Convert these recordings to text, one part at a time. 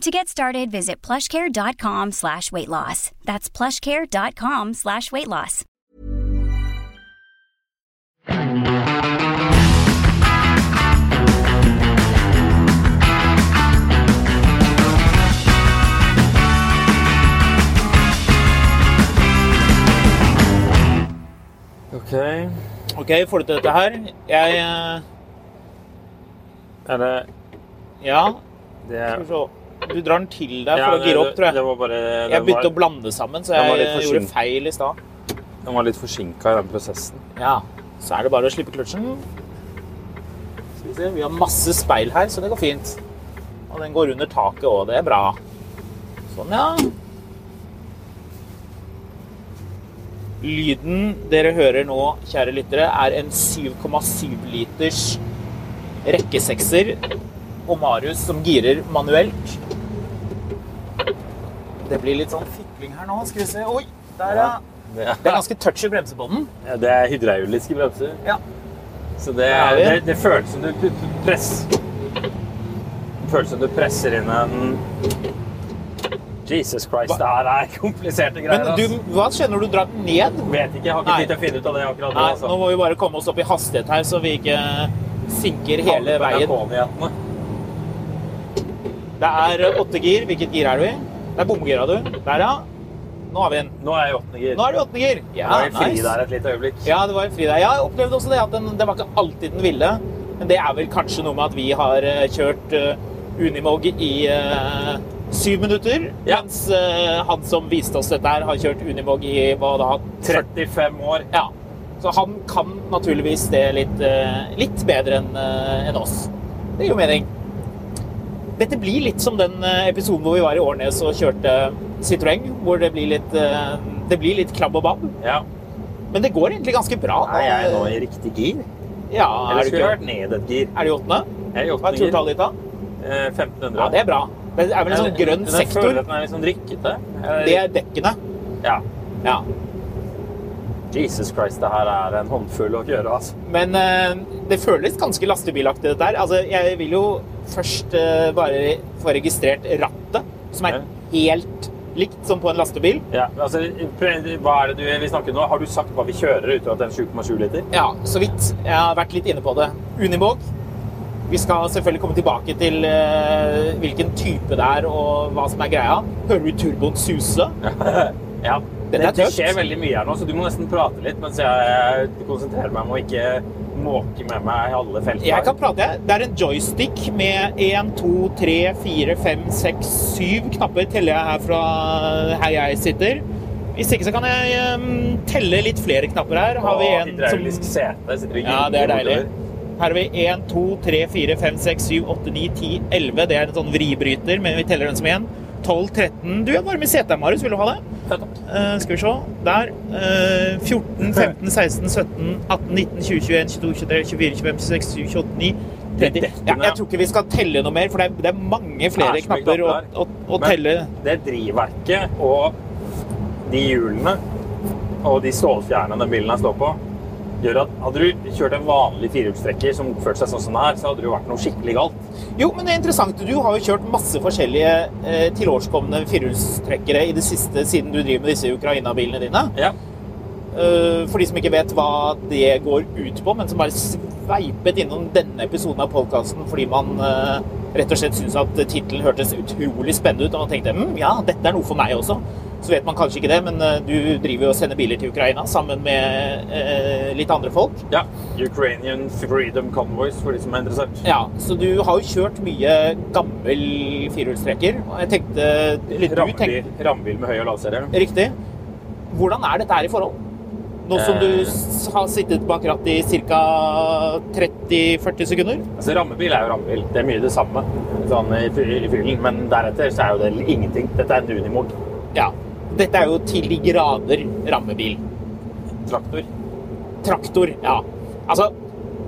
To get started, visit plushcare.com slash weight loss. That's plushcare.com slash weight loss. Ok. Ok, får du til dette her? Jeg eh, Er det Ja, Det skal er vi se. Du drar den til deg Ja, for å gire opp, tror Det jeg. var bare Jeg begynte begynte å blande sammen, så var jeg gjorde feil i stad. den var litt forsinka i den prosessen. Ja, så er det bare å slippe kløtsjen. Vi vi har masse speil her, så det går fint. Og den går under taket òg, det er bra. Sånn, ja. Lyden dere hører nå, kjære lyttere, er en 7,7 liters rekkesekser og Marius som girer manuelt. Det blir litt sånn fikling her nå, skal vi se. Oi, der ja. Det er ganske touchy bremse på den. Ja, det er hydrauliske bremser. Ja. Så det, er det, det føles som du, du, press, Det føles som du presser inn en Jesus Christ, det her er kompliserte greier. Men du, hva skjer når du drar den ned? Vet ikke, jeg har ikke tid til å finne ut av det akkurat nå. Nei, altså. nå må vi bare komme oss opp i hastighet her, så vi ikke sinker hele veien. Det er åtte gir. Hvilket gir er du i? Det er bomgira du. Der, ja. Nå er vi en. Nå er jeg i åttende gir. Nå er du i åttende gir. Ja, Nå er jeg fri nice. der et lite øyeblikk. Ja, det var en fri der. Jeg opplevde også det at den, det var ikke alltid den ville. Men det er vel kanskje noe med at vi har eh, kjørt eh, Unimog i uh, syv minutter. Ja. Mens uh, han som viste oss dette her, har kjørt Unimog i hva da? 35 år. Ja. Så han kan naturligvis det litt, litt bedre enn enn oss. Det gir jo mening. Dette blir litt som den eh, episoden hvor vi var i Årnes og kjørte Citroën, hvor det blir litt, eh, det blir litt klabb og babb. Ja. Men det går egentlig ganske bra. Er jeg nå i riktig gir? Ja, Eller er skulle vært ned et gir? Er du i åttende? Jeg er i Hva er turtallet ditt, da? Eh, 1500. Ja, det er bra. Det er vel en sånn grønn Men Jeg sektor. føler at den er litt sånn drikkete. Det er dekkene. Ja. Ja. Jesus Christ, det her er en håndfull å gjøre, altså. Men eh, det føles ganske lastebilaktig, dette her. Altså, jeg vil jo først eh, bare få registrert rattet, som er helt likt som på en lastebil. Ja, altså, hva er det du vi snakker nå? Har du sagt hva vi kjører utover at er 7,7 liter? Ja, så vidt. Jeg har vært litt inne på det. Unibog Vi skal selvfølgelig komme tilbake til eh, hvilken type det er og hva som er greia. Hører du turboen suse? Ja. Den Det, tøft. det skjer veldig mye her nå, så du må nesten prate litt mens jeg konsentrerer meg om å ikke måke med meg alle feltene. Jeg kan prate. Det er en joystick med 1, 2, 3, 4, 5, 6, 7 knapper teller jeg her fra her jeg sitter. Hvis ikke så kan jeg um, telle litt flere knapper her. Har vi en hydraulisk som sete. Sitter Ja, det er deilig. Her har vi 1, 2, 3, 4, 5, 6, 7, 8, 9, 10, 11. Det er en sånn vribryter, men vi teller den som én. 12, 13 Du er varm i setet, Marius. Vil du ha det? Eh, skal vi se. Der. Uh, 14, 15, 16, 17, 18, 19, 20, 21, 22, 23, 24, 25, 26, 27, 28, 29, 30 ja, Jeg tror ikke vi skal telle noe mer, for det er, det er mange flere er knapper å, å, å telle. Det drivverket og de hjulene og de stålfjernene den bilen står på, gjør at hadde du kjørt en vanlig firehjulstrekker som oppførte seg sånn som her, så hadde det jo vært noe skikkelig galt. Jo, men det er interessant. Du har jo kjørt masse forskjellige eh, tilårskomne firehjulstrekkere i det siste siden du driver med disse Ukraina-bilene dine. Ja. Uh, for de som ikke vet hva det går ut på, men som bare sveipet innom denne episoden av podkasten fordi man uh, rett og slett syntes at tittelen hørtes utrolig spennende ut, og man tenkte mm, ja, dette er noe for meg også. Så vet man kanskje ikke det, men eh, du driver jo og sender biler til Ukraina sammen med eh, litt andre folk. Ja. Ukrainian Freedom Convoys, for de som er interessert. Ja, Så du har jo kjørt mye gammel firehjulstrekker. Og jeg tenkte eller du tenkte, rambil med høy og lavserie. Riktig. Hvordan er dette her i forhold? Nå som du har sittet bak rattet i ca. 30-40 sekunder? Altså, rammebil er jo rammebil. Det er mye det samme sånn, i, i men deretter så er jo det ingenting. Dette er en Unimog. Ja. Dette er jo til de grader rammebil. Traktor. Traktor, ja. Altså,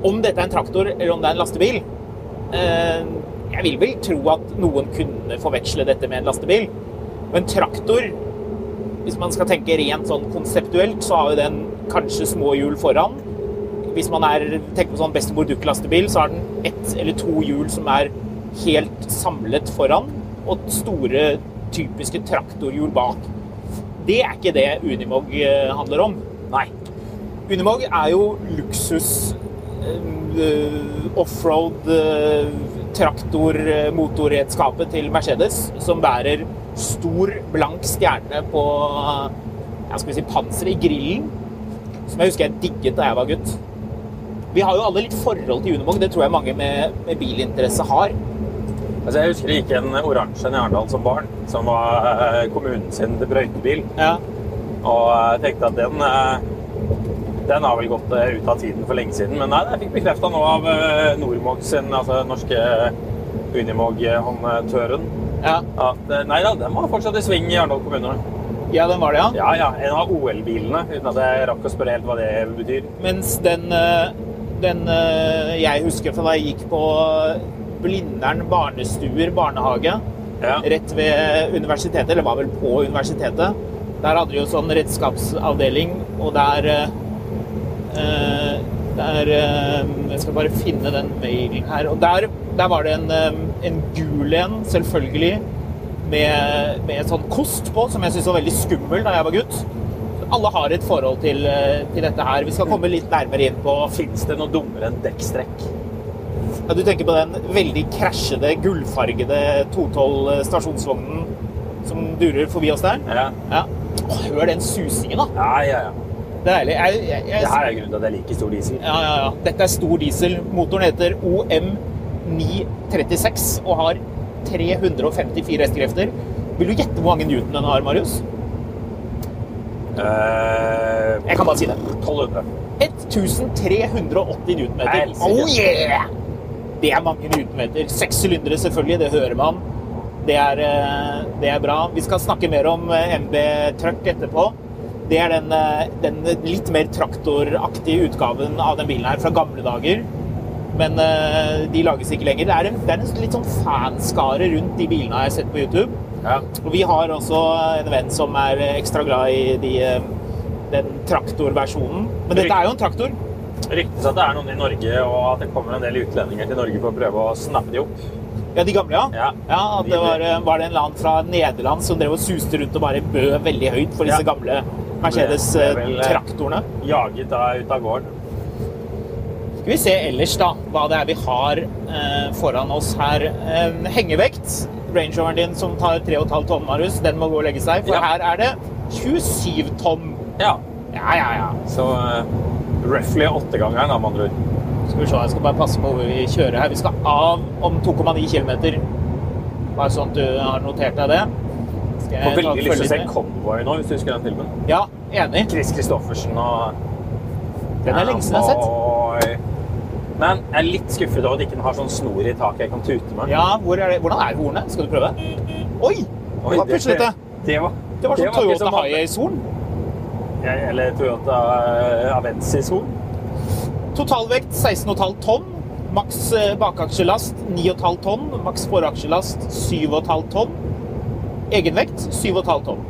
om dette er en traktor eller om det er en lastebil eh, Jeg vil vel tro at noen kunne forveksle dette med en lastebil. Men traktor, hvis man skal tenke rent sånn konseptuelt, så har jo den kanskje små hjul foran. Hvis man er, tenker på sånn bestemor dukke-lastebil, så har den ett eller to hjul som er helt samlet foran, og store, typiske traktorhjul bak. Det er ikke det Unimog eh, handler om. Nei. Unimog er jo luksus eh, offroad eh, traktormotorredskapet til Mercedes, som bærer stor, blank stjerne på ja, skal vi si, panseret i grillen, som jeg husker jeg digget da jeg var gutt. Vi har jo alle litt forhold til Unimog, det tror jeg mange med, med bilinteresse har. Altså, jeg husker det gikk en oransje en i Arendal som barn, som var eh, kommunen sin brøytebil. Ja. Og jeg tenkte at den, eh, den har vel gått eh, ut av tiden for lenge siden. Men nei, jeg fikk bekrefta nå av Nordmog sin, altså norske Unimog-håndtøren, Ja. at eh, nei da, den var fortsatt i sving i Arendal kommune. ja, den var det, ja. Ja ja, en av OL-bilene, uten at jeg rakk å spørre helt hva det betyr. Mens den, eh, den eh, jeg husker fra da jeg gikk på Blindern barnestuer barnehage, Ja. rett ved universitetet, eller var vel på universitetet. Der hadde de jo sånn redskapsavdeling, og der eh, eh, Der eh, Jeg skal bare finne den mailen her. Og der, der var det en, eh, en gul en, selvfølgelig, med, med sånn kost på, som jeg syntes var veldig skummel da jeg var gutt. Alle har et forhold til, til dette her. Vi skal komme litt nærmere inn på Fins det noe dummere enn dekkstrekk? Ja, Du tenker på den veldig krasjede, gullfargede 212 stasjonsvognen som durer forbi oss der? Ja. Ja. Åh, hør den susingen, da. Ja, ja, ja. Det er deilig. Jeg, jeg, jeg, Det her er grunnen til at jeg liker stor diesel. ja, ja, ja. Dette er stor diesel. Motoren heter OM936 og har 354 hestekrefter. Vil du gjette hvor mange newton den har, Marius? Uh, Jeg kan bare si det. 1200. 1380 newtonmeter. Oh yeah! Det er mange newtonmeter. Seks sylindere, selvfølgelig. Det hører man. Det er, eh, det er bra. Vi skal snakke mer om eh, MB Truck etterpå. Det er den, eh, den litt mer traktoraktige utgaven av den bilen her fra gamle dager. Men de lages ikke lenger. Det er en, det er en litt sånn fanskare rundt de bilene jeg har sett på YouTube. Ja. Og vi har også en venn som er ekstra glad i de, den traktorversjonen. Men dette er jo en traktor. Ryktes at det er noen i Norge, og at det kommer en del utlendinger til Norge for å prøve å snappe de opp. Ja, de gamle, ja. Ja. at det var, eh, var det en annen fra Nederland som drev og suste rundt og bare bød veldig høyt for disse Ja. gamle Mercedes Det er vel, eh, traktorene. Jaget da ut av gården. Skal vi se ellers, da, hva det er vi har eh, foran oss her. Eh, hengevekt. Range Roveren din som tar 3,5 tonn, Marius, den må gå og legge seg. For Ja. her er det 27 tonn. Ja. Ja, ja, ja. Så roughly åttegangeren, da, med andre ord. Skal vi se, jeg skal bare passe på hvor vi kjører her. Vi skal av om 2,9 km. Bare sånn at du har notert deg det. Skal jeg Får veldig lyst til å se? Convoy nå, hvis du husker den filmen. Ja, enig. Chris Christoffersen og Den er lenge siden jeg har sett. Men jeg er litt skuffet over at ikke den har sånn snor i taket jeg kan tute med. Ja, hvor er det? Hvordan er hornet? Skal du prøve? Oi! Det var plutselig det. Det var, Det var sånn Toyota som Ja, Eller Toyota uh, Avensis-horn. Totalvekt 16,5 tonn. Maks eh, bakaksjelast 9,5 tonn. Maks foraksjelast 7,5 tonn. Egenvekt 7,5 tonn.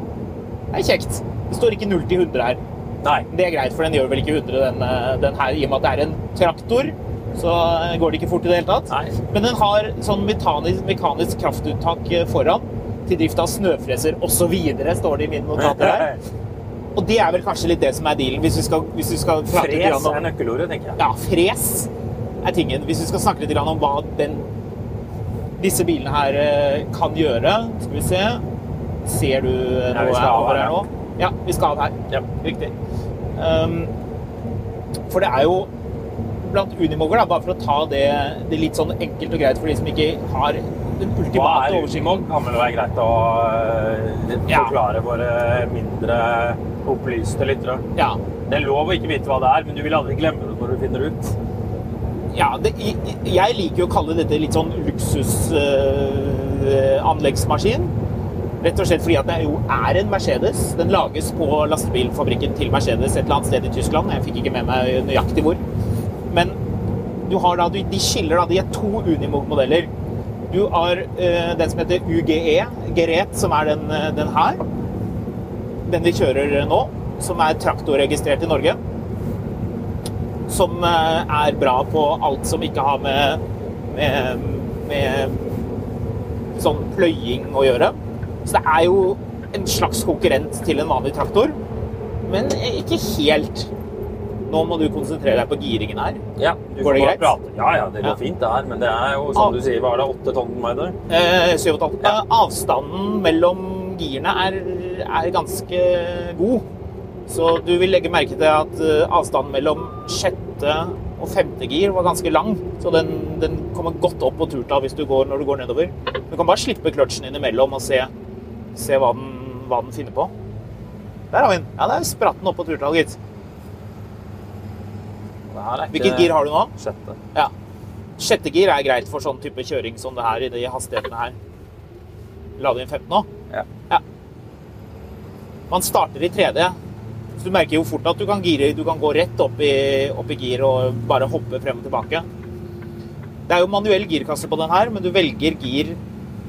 Det er kjekt. Det står ikke 0 til 100 her. Nei. Det er greit, for den gjør vel ikke 100, den, eh, den her, i og med at det er en traktor. Så eh, går det ikke fort i det hele tatt. Nei. Men den har sånn mekanisk, mekanisk kraftuttak eh, foran til drift av snøfreser osv., står det i mine notater her. Og det er vel kanskje litt det som er dealen, hvis vi skal, hvis vi skal prate litt Fres grann om er nøkkelordet, tenker jeg. Ja, fres er tingen. Hvis vi skal snakke litt om hva den, disse bilene her eh, kan gjøre Skal vi se Ser du noe skal av over her, her nå? Ja, vi skal av her. Ja. Riktig. Um, for det er jo blant unimoger, da, bare for å ta det, det litt sånn enkelt og greit for de som ikke har den ultimate er oversikten. Kan vel være greit å forklare Ja. våre mindre opplyste lyttere. Ja. Det er lov å ikke vite hva det er, men du vil aldri glemme det når du finner ut. Ja, det, jeg, liker jo å kalle dette litt sånn luksusanleggsmaskin. Rett og slett fordi at det jo er en Mercedes. Den lages på lastebilfabrikken til Mercedes et eller annet sted i Tyskland. Jeg fikk ikke med meg nøyaktig hvor. Men du har da, de skiller da, de er to Unimog-modeller. Du har eh, den som heter UGE, Geret, som er den, eh, den her. Den vi kjører nå, som er traktorregistrert i Norge som eh, er bra på alt som ikke har med, med, med sånn pløying å gjøre. Så det er jo en slags konkurrent til en vanlig traktor, men ikke helt. Nå må du konsentrere deg på giringen her. Ja, du Går det greit? Prate. Ja, ja, det går Ja. fint det her, men det er jo Ah. som du sier, hva er det, åtte tonn med det? Eh, 7,5. Eh, Avstanden mellom girene er, er ganske god. Så du vil legge merke til at eh, avstanden mellom sjette og femte gir var ganske lang. Så den, den kommer godt opp på turtall hvis du går, når du går nedover. Du kan bare slippe kløtsjen innimellom og se, se hva, den, hva den finner på. Der har vi den. Ja, der spratt den opp på turtallet, gitt. Ikke Hvilket gir har du nå? Sjette. Ja. Sjette gir er greit for sånn type kjøring som det her i de hastighetene her. La du inn 15 nå? Ja. Man starter i tredje. Så du merker jo fort at du kan gire, du kan gå rett opp i, opp i gir og bare hoppe frem og tilbake. Det er jo manuell girkasse på den her, men du velger gir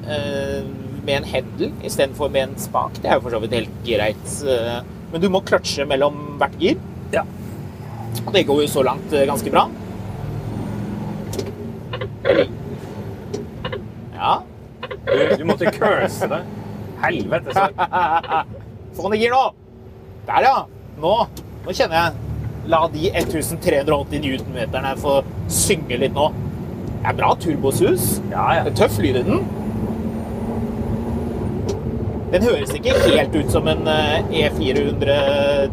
eh, med en hendel istedenfor med en spak. Det er jo for så vidt helt greit. eh, Men du må kløtsje mellom hvert gir. Ja. Og det går jo så langt eh, ganske bra. Ja. Du, du måtte curse det. Helvete, så Få ned gir nå! Der, ja. Nå, nå kjenner jeg. La de 1380 newtonmeterne få synge litt nå. Det er bra turbosus. Ja, Det ja. er tøff lyd i den. Den høres ikke helt ut som en eh, E400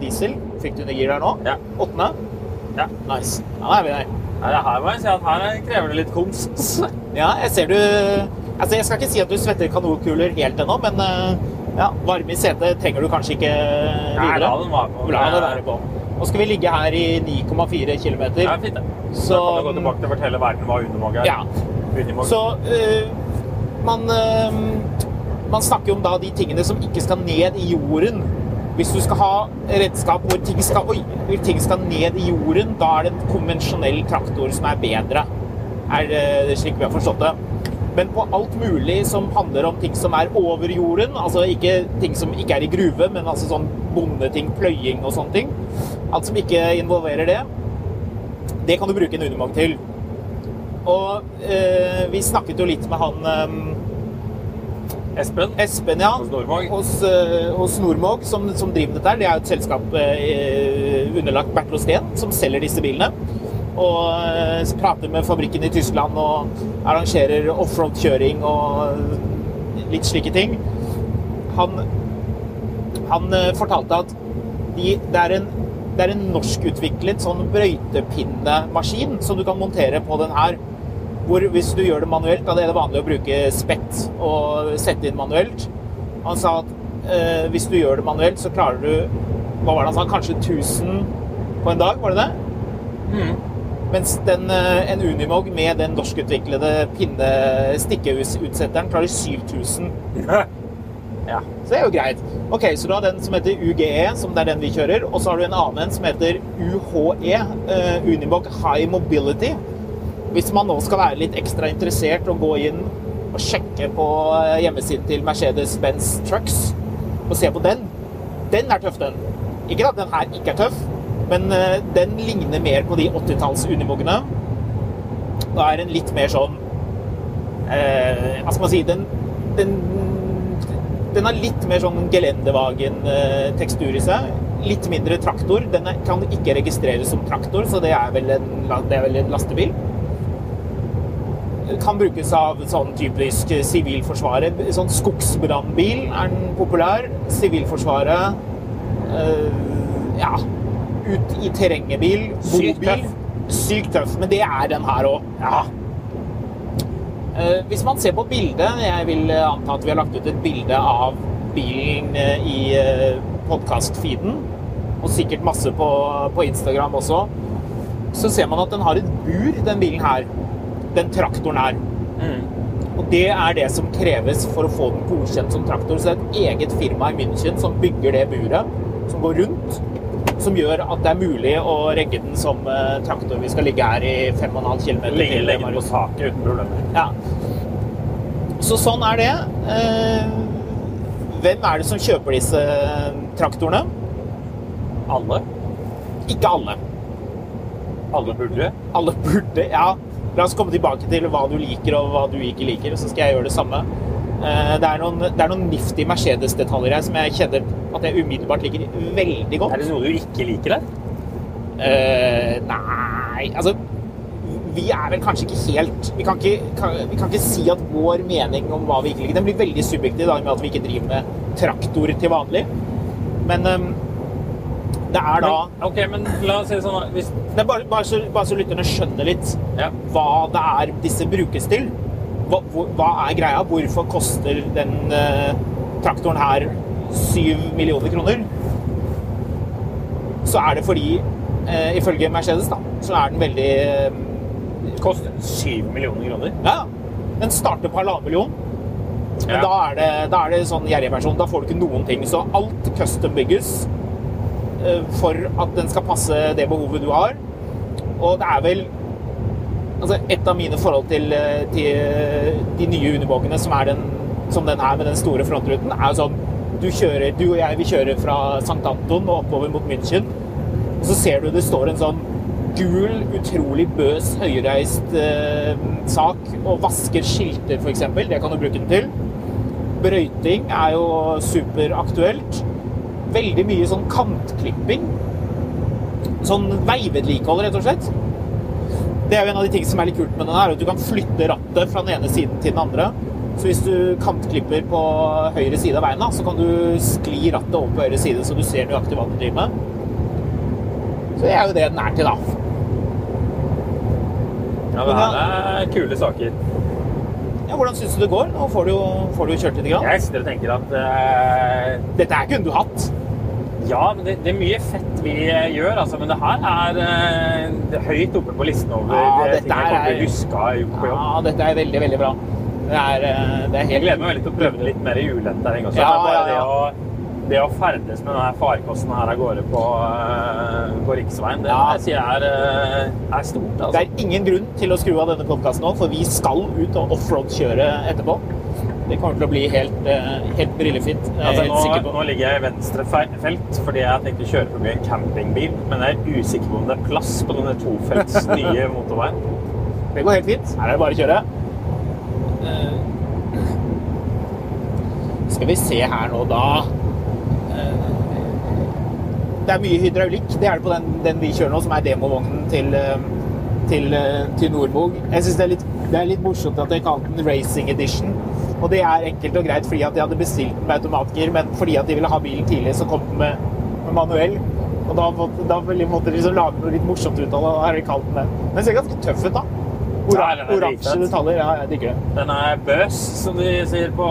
diesel. Fikk du ned gir der nå? Ja. Åttende? Ja. Nice. Ja, da er vi der. Nei, her må jeg si at her krever det litt kunst. Ja, jeg ser du Altså, jeg skal ikke si at du svetter kanonkuler helt ennå, men eh, ja, varme i setet trenger du kanskje ikke videre. Nei, la den være på. La det være på. Nå skal vi ligge her i 9,4 km. Ja, fint det. Så da kan du gå tilbake til å fortelle verden hva Unimog er. Ja. Unimog. Så uh, man, uh, man snakker om da de tingene som ikke skal ned i jorden. Hvis du skal ha redskap hvor ting skal, oi, hvor ting skal ned i jorden, da er det en konvensjonell traktor som er bedre. Er det slik vi har forstått det. Men på alt mulig som handler om ting som er over jorden, altså ikke ting som ikke er i gruve, men altså sånn bondeting, pløying og sånne ting. Alt som ikke involverer det, det kan du bruke en Unimog til. Og eh, vi snakket jo litt med han eh, Espen Espen, ja. hos Nordmog. Hos, uh, hos Nordmog, som, som driver dette her. Det er jo et selskap uh, underlagt Bertil Steen, som selger disse bilene. Og uh, prater med fabrikken i Tyskland og arrangerer offroad-kjøring og litt slike ting. Han, han fortalte at de, det er en, det er en norskutviklet sånn brøytepinnemaskin som du kan montere på den her. Hvor hvis du gjør det manuelt, da er det vanlig å bruke spett og sette inn manuelt. Han sa at eh, hvis du gjør det manuelt, så klarer du hva var det han sa, kanskje 1000 på en dag, var det det? Mens den, eh, en Unimog med den norskutviklede pinne stikkeutsetteren klarer 7000. Ja. Så det er jo greit. Ok, Så du har den som heter UGE, som det er den vi kjører. Og så har du en annen en som heter UHE, uh, Unimog High Mobility. Hvis man nå skal være litt ekstra interessert og gå inn og sjekke på eh, hjemmesiden til Mercedes-Benz Trucks og se på den, den er tøff, den. Ikke at den her ikke er tøff, men eh, den ligner mer på de 80-talls Unimogene. Da er den litt mer sånn eh, Hva skal man si Den, den, den har litt mer sånn gelendevagen-tekstur i seg. Litt mindre traktor. Den kan ikke registreres som traktor, så det er vel en, det er vel en lastebil. Kan brukes av sånn typisk Sivilforsvaret. Sånn skogsbrannbil er den populær. Sivilforsvaret. eh, ja. Ut i terrengebil. Sykt tøff. Sykt tøff. Men det er den her òg. Ja. Eh, Hvis man ser på bildet Jeg vil anta at vi har lagt ut et bilde av bilen eh, i podkast-feeden. Og sikkert masse på, på Instagram også. Så ser man at den har et bur, den bilen her. Den traktoren her. Og det er det som kreves for å få den godkjent som traktor. Så det er et eget firma i München som bygger det buret, som går rundt. Som gjør at det er mulig å regge den som eh, traktor. Vi skal ligge her i 5,5 km. Legge, legge den på taket uten problemer. Ja. Så sånn er det. Eh, Hvem er det som kjøper disse traktorene? Alle? Ikke alle. Alle burde. Alle burde Ja, la oss komme tilbake til hva du liker og hva du ikke liker, så skal jeg gjøre det samme. Eh, Det er noen, det er noen nifty Mercedes-detaljer her som jeg kjenner at jeg umiddelbart liker veldig godt. Er det noe du ikke liker der? Uh, nei Altså, vi er vel kanskje ikke helt Vi kan ikke, kan, vi kan ikke si at vår mening om hva vi ikke liker Den blir veldig subjektiv da, med at vi ikke driver med traktor til vanlig. Men ehm, det er da Men, ok, men la oss si det sånn. Hvis, det er bare, bare, så, bare så lytterne skjønner litt ja. hva det er disse brukes til. Hva, hva er greia? Hvorfor koster den eh, traktoren her syv millioner kroner? Så er det fordi, eh, ifølge Mercedes, da, så er den veldig eh, Koster 7 millioner kroner. Ja, den starter på halvannen million. Men Ja. da, er det, da er det sånn gjerrigversjon. Da får du ikke noen ting. Så alt custom bygges for at den skal passe det behovet du har. Og det er vel altså Et av mine forhold til, eh, til de nye Unibogene, som er den, som den her med den store frontruten, er sånn du, kjører, du og jeg vi kjører fra St. Anton og oppover mot München. Og så ser du det står en sånn gul, utrolig bøs, høyreist eh, sak og vasker skilter, f.eks. Det kan du bruke den til. Brøyting er jo superaktuelt. Veldig mye sånn kantklipping. Sånn veivedlikehold, rett og slett. Det er jo en av de tingene som er litt kult med den her, at du kan flytte rattet fra den ene siden til den andre. Så hvis du kantklipper på høyre side av veien, da, så kan du skli rattet over på høyre side, så du ser nøyaktig hva du driver med. Så det er jo det den er til, da. Ja, det her er kule saker. Ja, hvordan syns du det går? Nå får du jo får du kjørt litt. grann. Jeg sitter og tenker at uh, Dette her kunne du hatt. Ja, men det, det er mye fett vi eh, gjør, altså. Men det her er, eh, det høyt oppe på listen over Ja, det, ting jeg kommer til å huske på jobb. Ja, dette er veldig, veldig bra. Det er, eh, det er Jeg gleder meg veldig til å prøve det litt mer i også. Ja, bare ja, ja. Det, å, det å ferdes med denne farkosten her av gårde på, eh, på riksveien, det Ja. sier jeg er, eh, er stort. Det Altså. er ingen grunn til å skru av denne podkasten nå, for vi skal ut og offroad-kjøre etterpå. Det kommer til å bli helt, eh, helt brillefint. Altså, jeg nå, på. nå ligger jeg i venstre felt fordi jeg tenkte å kjøre forbi en campingbil, men jeg er usikker på om det er plass på denne tofelts nye motorveien. Det går helt fint. Her er det bare å kjøre. Eh, Skal vi se her nå, da. Eh, Det er mye hydraulikk. Det er det på den, den vi kjører nå, som er demovognen til, til, til Nordvog. Jeg syns det, det er litt morsomt at de kalte den Racing Edition. Og det er enkelt og greit fordi at de hadde bestilt den med automatgir, men fordi at de ville ha bilen tidlig, så kom den med, med manuell. Og da, måtte- da måtte de liksom lage noe litt morsomt ut av det, og da har de kalt den det. Men den ser ganske tøff ut, da. Ora Oransje detaljer. Ja, jeg digger det. Den er bøs, som de sier på,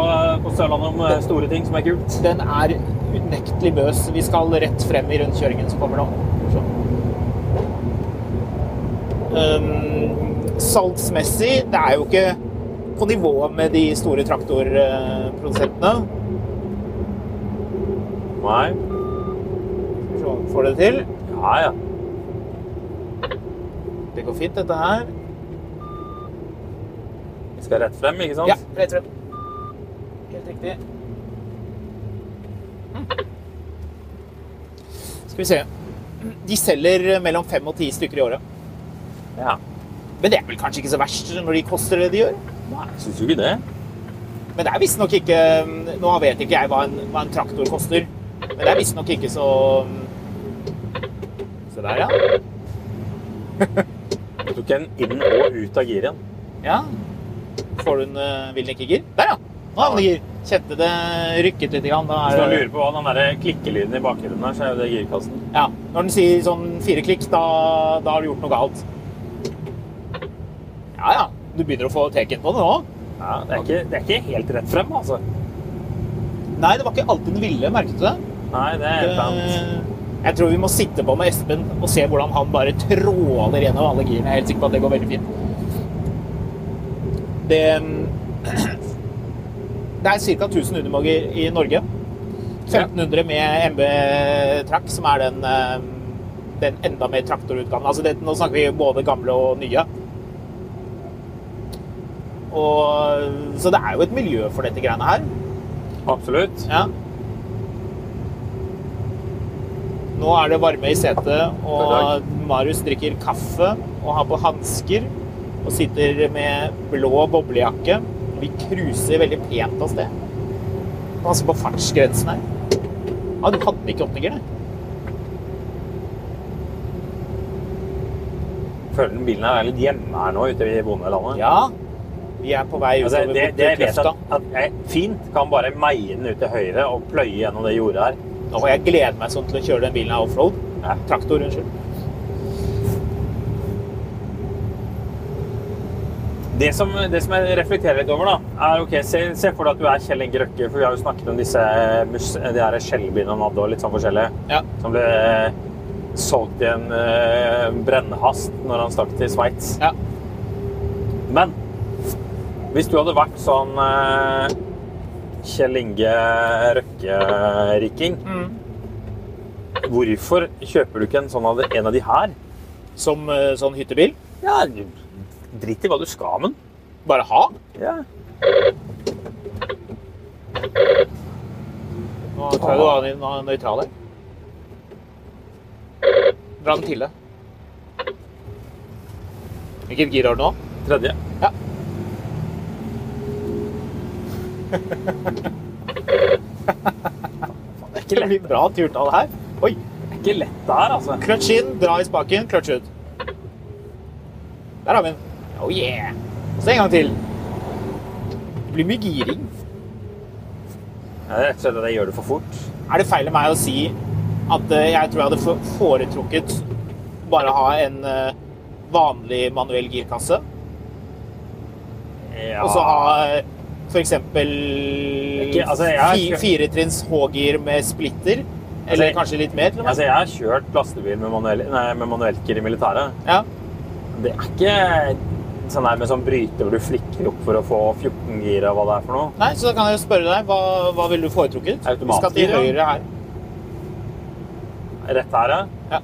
på Sørlandet om den, store ting som er kult. Den er unektelig bøs. Vi skal rett frem i rundkjøringen som kommer nå. Så. Um, salgsmessig, det er jo ikke på nivå med de store traktorprodusentene. Nei. Skal vi se om vi Får det til? Ja, ja. Det går fint, dette her. Vi skal rett frem, ikke sant? Ja, rett frem. Helt riktig. Skal vi se. De selger mellom fem og ti stykker i året. Ja. Men det er vel kanskje ikke så verst når de koster det de gjør? Nei, syns du ikke det? Men det er visstnok ikke Nå vet ikke jeg hva en, hva en traktor koster, men det er visstnok ikke så Se der, ja. Jeg tok en inn og ut av giret. Ja. Får du en uh, vil den ikke gir? Der, ja! Nå havner gir. Kjente det rykket litt. Grann. Da Hvis du er, lurer på hva den der klikkelyden i bakgrunnen er, så er jo det girkassen. ja, når den sier sånn fire klikk, da, da har du gjort noe galt. Ja, ja. Du begynner å få teken på det nå. Ja, det, er ikke, det er ikke helt rett frem, altså. Nei, det var ikke alltid den ville, merket du det? Nei, det er helt sant. Eh, Jeg tror vi må sitte på med Espen og se hvordan han bare tråler gjennom alle girene. Jeg er helt sikker på at det går veldig fint. Det, det er ca. 1000 Unimoger i Norge. 1500 med MB Track, som er den, eh, den enda mer traktorutgaven. Altså det, nå snakker vi både gamle og nye. Og, så det er jo et miljø for dette greiene her. Absolutt. Ja. Nå er det varme i setet, og Marius drikker kaffe og har på hansker og sitter med blå boblejakke. Vi cruiser veldig pent av sted. Passer på fartsgrensen her. Ja, du hadde ikke åttiger, det. Føler den bilen er litt hjemme her nå ute i bondelandet. Ja, vi er på vei Altså, utover det, mot det jeg vet at, at jeg fint kan bare meie den ut til høyre og pløye gjennom det jordet her. Og jeg gleder meg sånn til å kjøre den bilen her offroad. Ja. Traktor, unnskyld. Det som, det som jeg reflekterer litt over, da, er ok, se, se for deg at du er Kjell Inge Røkke, for vi har jo snakket om disse mus- de her skjellbiene han hadde og litt sånn forskjellige, Ja. som ble eh, solgt i en uh, brennhast når han stakk til Sveits. Ja. Men hvis du hadde vært sånn eh, Kjell Inge Røkke-riking, hvorfor kjøper du ikke en sånn av de, en av de her? Som eh, sånn hyttebil. Ja, drit i hva du skal med den. Bare ha. Ja. Nå tar du var nø- nøytral her. Dra den til deg. Hvilket gir har du nå? Tredje. Ja. Det er ikke blir bra turtall her. Oi. det er ikke lett det her, altså. Clutch inn, dra i spaken, clutch ut. Der har vi den. Oh yeah. Og så en gang til. Det blir mye giring. Ja, det er rett og slett at jeg gjør det for fort. Er det feil av meg å si at eh, jeg tror jeg hadde foretrukket bare ha en eh, vanlig manuell girkasse? Ja. Og så ha Ikke- altså, fi, firetrinns H-gir med splitter. Eller Altså, kanskje litt mer, til og med. Altså, jeg har kjørt lastebil med, manuel, nei, med manuelt i militæret. Ja. Det er ikke sånn der med sånn bryter hvor du flikker opp for å få 14 gir og hva det er for noe. Nei, så da kan jeg spørre deg, hva, hva ville du foretrukket? Automatgir, ja. høyre her. Rett her, ja. Ja.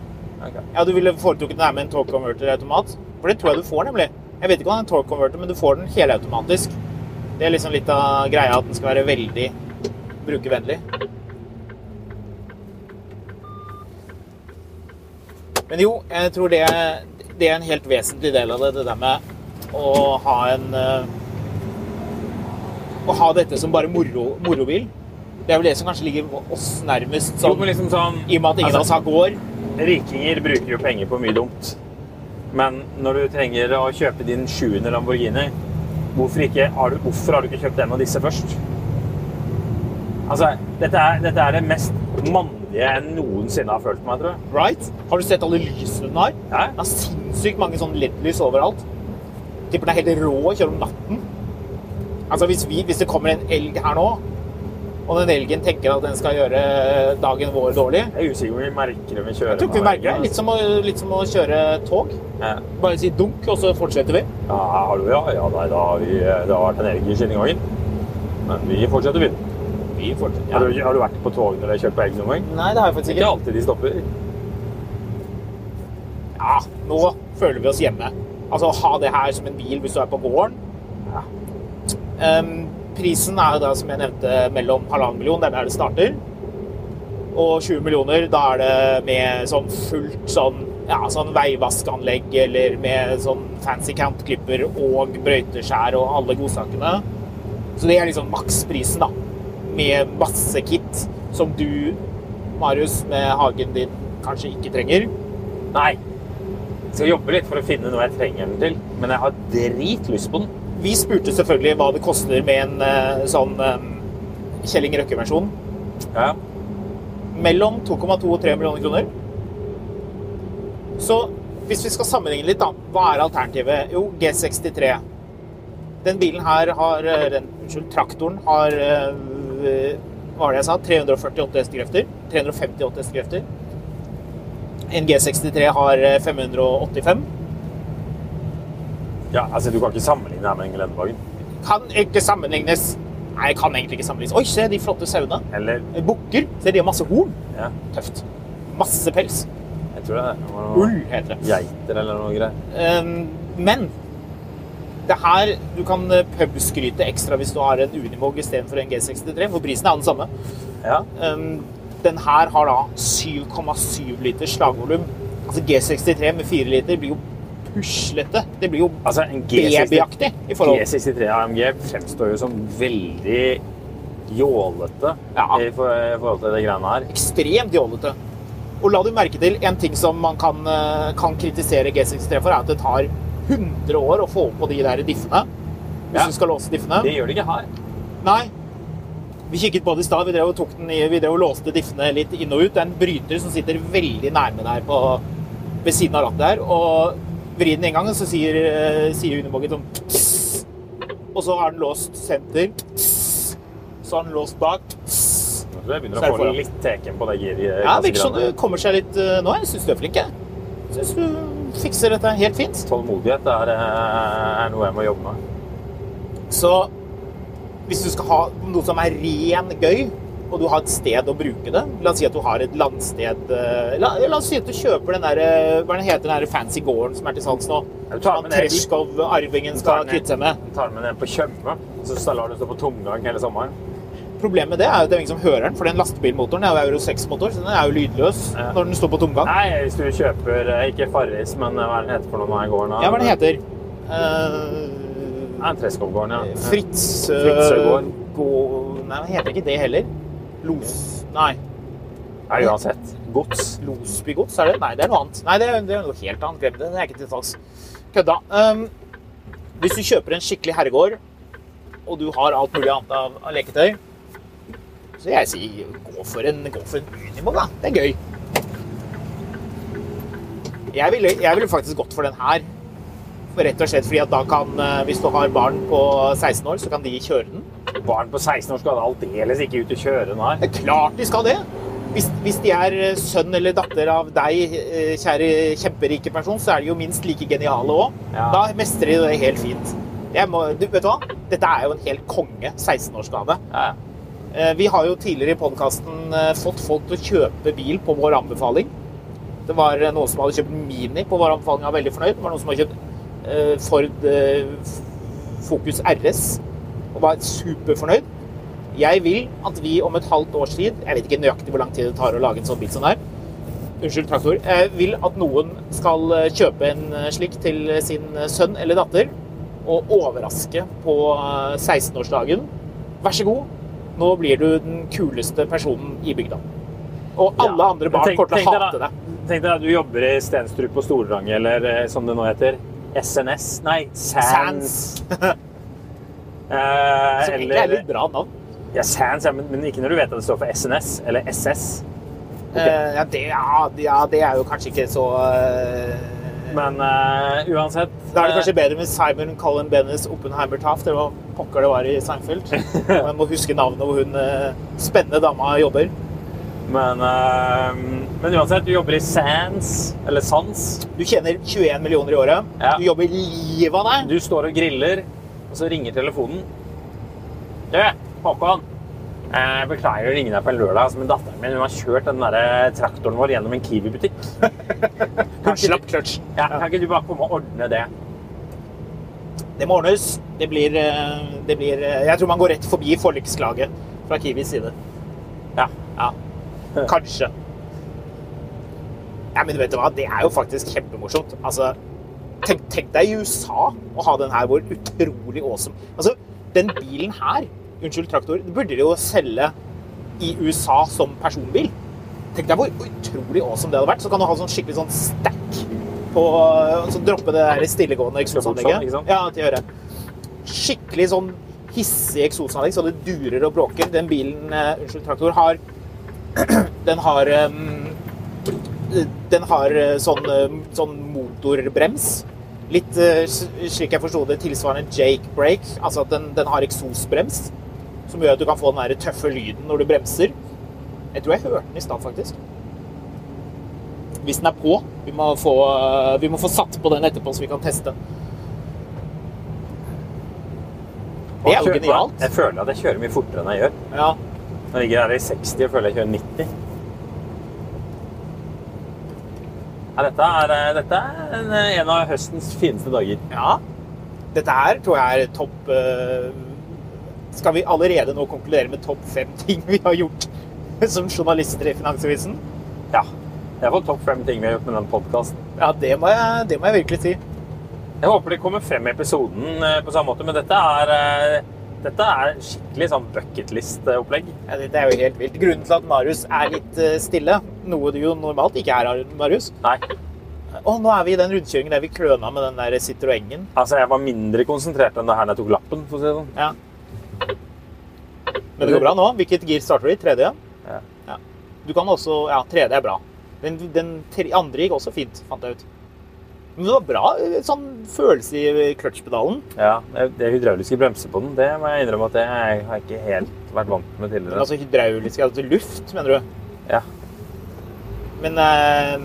Okay. Ja, du ville foretrukket den her med en torque converter automat? For det tror jeg du får, nemlig. Jeg vet ikke om det er en torque converter, men du får den helautomatisk. Det er liksom litt av greia at den skal være veldig brukervennlig. Men jo, jeg tror det, det er en helt vesentlig del av det, det der med å ha en eh, Å ha dette som bare moro, morobil. Det er vel det som kanskje ligger oss nærmest, sånn, jo, liksom sånn i og med at ingen av oss altså, har gård. Rikinger bruker jo penger på mye dumt. Men når du trenger å kjøpe din sjuende Lamborghini, hvorfor, ikke, har du, hvorfor har du ikke kjøpt en av disse først? Altså, dette er, dette er det mest mannlige jeg noensinne har følt meg, tror jeg. Right? Har du sett alle lysene den har? Ja. Den har sinnssykt mange sånne LED-lys overalt. Tipper den er helt rå å kjøre om natten. Altså hvis, vi, hvis det kommer en elg her nå, og den elgen tenker at den skal gjøre dagen vår dårlig Jeg er usikker på om vi merker det vi kjører Jeg tror ikke vi merker det. Litt som, å, litt som å kjøre tog. Ja. Bare si dunk, og så fortsetter vi. Ja, har du ja? Ja, nei, da har vi, det har vært en elg i skinnegangen. Men vi fortsetter vi. Vi fortsetter. Har, du, har du vært på tog når du har kjørt på elg noen gang? Nei, det har jeg faktisk Ikke ikke. alltid de stopper. Ja, nå føler vi oss hjemme. Altså ha det her som en bil hvis du er på gården. Ja. Ehm, prisen er jo da, som jeg nevnte, mellom halvannen million, det er der det starter. Og 20 millioner, da er det med sånn fullt sånn, ja, sånn veivaskanlegg eller med sånn fancy countklipper og brøyteskjær og alle godsakene. Så det er liksom maksprisen, da. Med masse kit som du, Marius, med hagen din kanskje ikke trenger. Nei. Jeg skal jobbe litt for å finne noe jeg trenger den til, men jeg har dritlyst på den. Vi spurte selvfølgelig hva det koster med en eh, sånn Kjell Kjelling Røkke-versjon. Ja. Mellom 2,2 og 3 millioner kroner. Så hvis vi skal sammenligne litt, da. Hva er alternativet? Jo, G63. Den bilen her har eh, den, Unnskyld, traktoren har eh, Hva var det jeg sa? 348 hestekrefter. 358 hestekrefter. En G63 har eh, 585. ja, altså Du kan ikke sammenligne det her med en gelendevagen. Kan ikke sammenlignes. Nei, kan egentlig ikke sammenlignes. Oi, se de flotte sauene. Eller Bukker. Se, de har masse horn. ja, Tøft. Masse pels. jeg tror det er det. noe Ull heter det. Geiter eller noe greier. Um, men det her Du kan eh, pubskryte ekstra hvis du har en Unimog istedenfor en G63, for prisen er den samme. Ja. Um, den her har da 7,7 liters slagvolum. Altså G63 med 4 liter blir jo puslete. Det blir jo Altså, en G63, babyaktig i forhold G63 AMG fremstår jo som veldig jålete Ja. i forhold til det greiene her. ekstremt jålete. Og la du merke til en ting som man kan, eh, kan kritisere G63 for, er at det tar 100 år å få på de der diffene. Hvis Ja. du skal låse diffene. Det gjør det ikke her. Nei. Vi kikket på det i stad. Vi drev og tok den i, vi drev og låste diffene litt inn og ut. Det er en bryter som sitter veldig nærme der på, ved siden av rattet her. Og vri den en gang, så sier, eh, sier Unimoggen sånn pss. Og så har den låst senter. Pss. Så har den låst bak. Pss. Jeg tror jeg begynner Så det å få foran. litt teken på det giret. Ja, virker som du kommer seg litt eh, nå. Jeg syns du er flink. jeg. Syns du fikser dette helt fint. Tålmodighet er, eh, er noe jeg må jobbe med. Så hvis du skal ha noe som er ren gøy, og du har et sted å bruke det La oss si at du har et landsted eh, La, la oss si at du kjøper den der eh, Hva den heter den der fancy gården som er til salgs nå? Du Som Terskov-arvingen skal kvitte seg med. Tar med den på Tjøme, så lar du stå på tomgang hele sommeren. Problemet med det er jo at det er ingen som hører den, for den lastebilmotoren er jo Euro 6-motor, så den er jo lydløs Ja. når den står på tomgang. Nei, hvis du kjøper eh, ikke Farris, men hva den heter for noe i gården? Ja, hva den heter Uh, ja, Treskovgården, ja. Fritz uh, Gå... Nei, den heter ikke det heller. Los... Nei. Nei, uansett. Gods. Losbygods, er det? Nei, det er noe annet. Nei, det er, det er noe helt annet. Glem det. Det er ikke til salgs. Kødda. Um, hvis du kjøper en skikkelig herregård, og du har alt mulig annet av, av leketøy, så vil jeg si gå for en, gå for en Unimog, da. Det er gøy. Jeg ville, jeg ville faktisk gått for den her. Rett og slett fordi at da kan, eh, hvis du har barn på 16 år, så kan de kjøre den. Barn på 16 år skal aldeles ikke ut og kjøre her. Det er klart de skal det. Hvis, hvis de er eh, sønn eller datter av deg, eh, kjære kjemperike person, så er de jo minst like geniale òg. Ja. Da mestrer de det helt fint. Må, du, vet du hva? Dette er jo en helt konge 16-årsgave. Ja. Eh, Vi har jo tidligere i podkasten fått folk til å kjøpe bil på vår anbefaling. Det var noen som hadde kjøpt Mini på vår anbefaling var veldig fornøyd. Det var noen som hadde kjøpt Ford Focus RS og var superfornøyd. Jeg vil at vi om et halvt års tid Jeg vet ikke nøyaktig hvor lang tid det tar å lage en sånn bil som her. Unnskyld, traktor. Jeg vil at noen skal eh, kjøpe en eh, slik til sin eh, sønn eller datter og overraske på eh, 16-årsdagen. Vær så god, nå blir du den kuleste personen i bygda. Og alle Ja, andre barn kommer til å hate deg. Tenk deg at du jobber i Stenstrup på Storange, eller som det nå heter. SNS? Nei, SANS. Sans. Eh, Som egentlig er litt bra navn. Ja, Sans, ja, men, men ikke når du vet at det står for SNS eller SS. Eh, ja, det, ja, ja, det er jo kanskje ikke så eh, Men uh, uansett Da er det kanskje bedre med Simon Colin Bennis Oppenheimer Taft, eller hva pokker det var i Seinfeld. Man må huske navnet hvor hun uh, spennende dama jobber. Men, uh, men uansett, du jobber i Sands, eller Sans. Du tjener 21 millioner i året. Ja. Du jobber livet av deg. Du står og griller, så ringer telefonen. Du, Håkon. Jeg beklager å ringe deg på en lørdag, men datteren min har kjørt den der traktoren vår gjennom en Kiwi-butikk. Hun slapp kløtsj. Ja, kan ikke du bare komme og ordne det? Det må ordnes. Det blir, eh, det blir eh, Jeg tror man går rett forbi forliksklaget fra Kiwis side. Ja. Ja. Kanskje. Ja, men vet du hva? Det er jo faktisk kjempemorsomt. Altså, tenk, tenk deg i USA å ha den her hvor utrolig awesome Altså, den bilen her, unnskyld traktor, burde de jo selge i USA som personbil. Tenk deg hvor utrolig awesome det hadde vært. Så kan du ha sånn skikkelig sånn stack på Så droppe det der stillegående eksosanlegget. Ja, til gjøre. skikkelig sånn hissig eksosanlegg, så det durer og bråker. Den bilen, eh, unnskyld, traktor, har Den har um, Den har eh, sånn, eh, sånn motorbrems. Litt eh, slik jeg forsto det, tilsvarende Jake brake. Altså at den, den har eksosbrems, som gjør at du kan få den der tøffe lyden når du bremser. Jeg tror jeg hørte den i stad, faktisk. Hvis den er på. Vi må, få, vi må få satt på den etterpå, så vi kan teste. Det er jo genialt. Jeg føler at jeg kjører mye fortere enn jeg gjør. Ja. Når jeg ligger her i 60 og føler jeg kjører 90. Ja, dette er, eh, dette er en, eh, en av høstens fineste dager. ja. Dette her tror jeg er topp eh, Skal vi allerede nå konkludere med topp fem ting vi har gjort som journalister i Finansavisen? Ja. Det er iallfall topp fem ting vi har gjort med den podkasten. Ja, det må, jeg, det må jeg virkelig si. Jeg håper det kommer frem i episoden på samme måte, men dette er, dette er skikkelig sånn bucketlist-opplegg. Ja, det er jo helt vilt. Grunnen til at Marius er litt eh, stille, noe du jo normalt ikke er, Marius Nei, Og nå er vi i den rundkjøringen der vi kløna med den der Citroengen. altså jeg var mindre konsentrert enn det her når jeg tok lappen, for å si det sånn. Ja. Men det går bra nå. Hvilket gir starter du i? Tredje? Ja. Du kan også Ja, tredje er bra. Den, den tre, andre gikk også fint, fant jeg ut. Men det var bra sånn følelse i clutchpedalen. Ja, det det hydrauliske bremser på den, det må jeg innrømme at jeg har ikke helt vært vant med Men tidligere. altså hydraulisk altså luft, mener du? Ja. Men eh,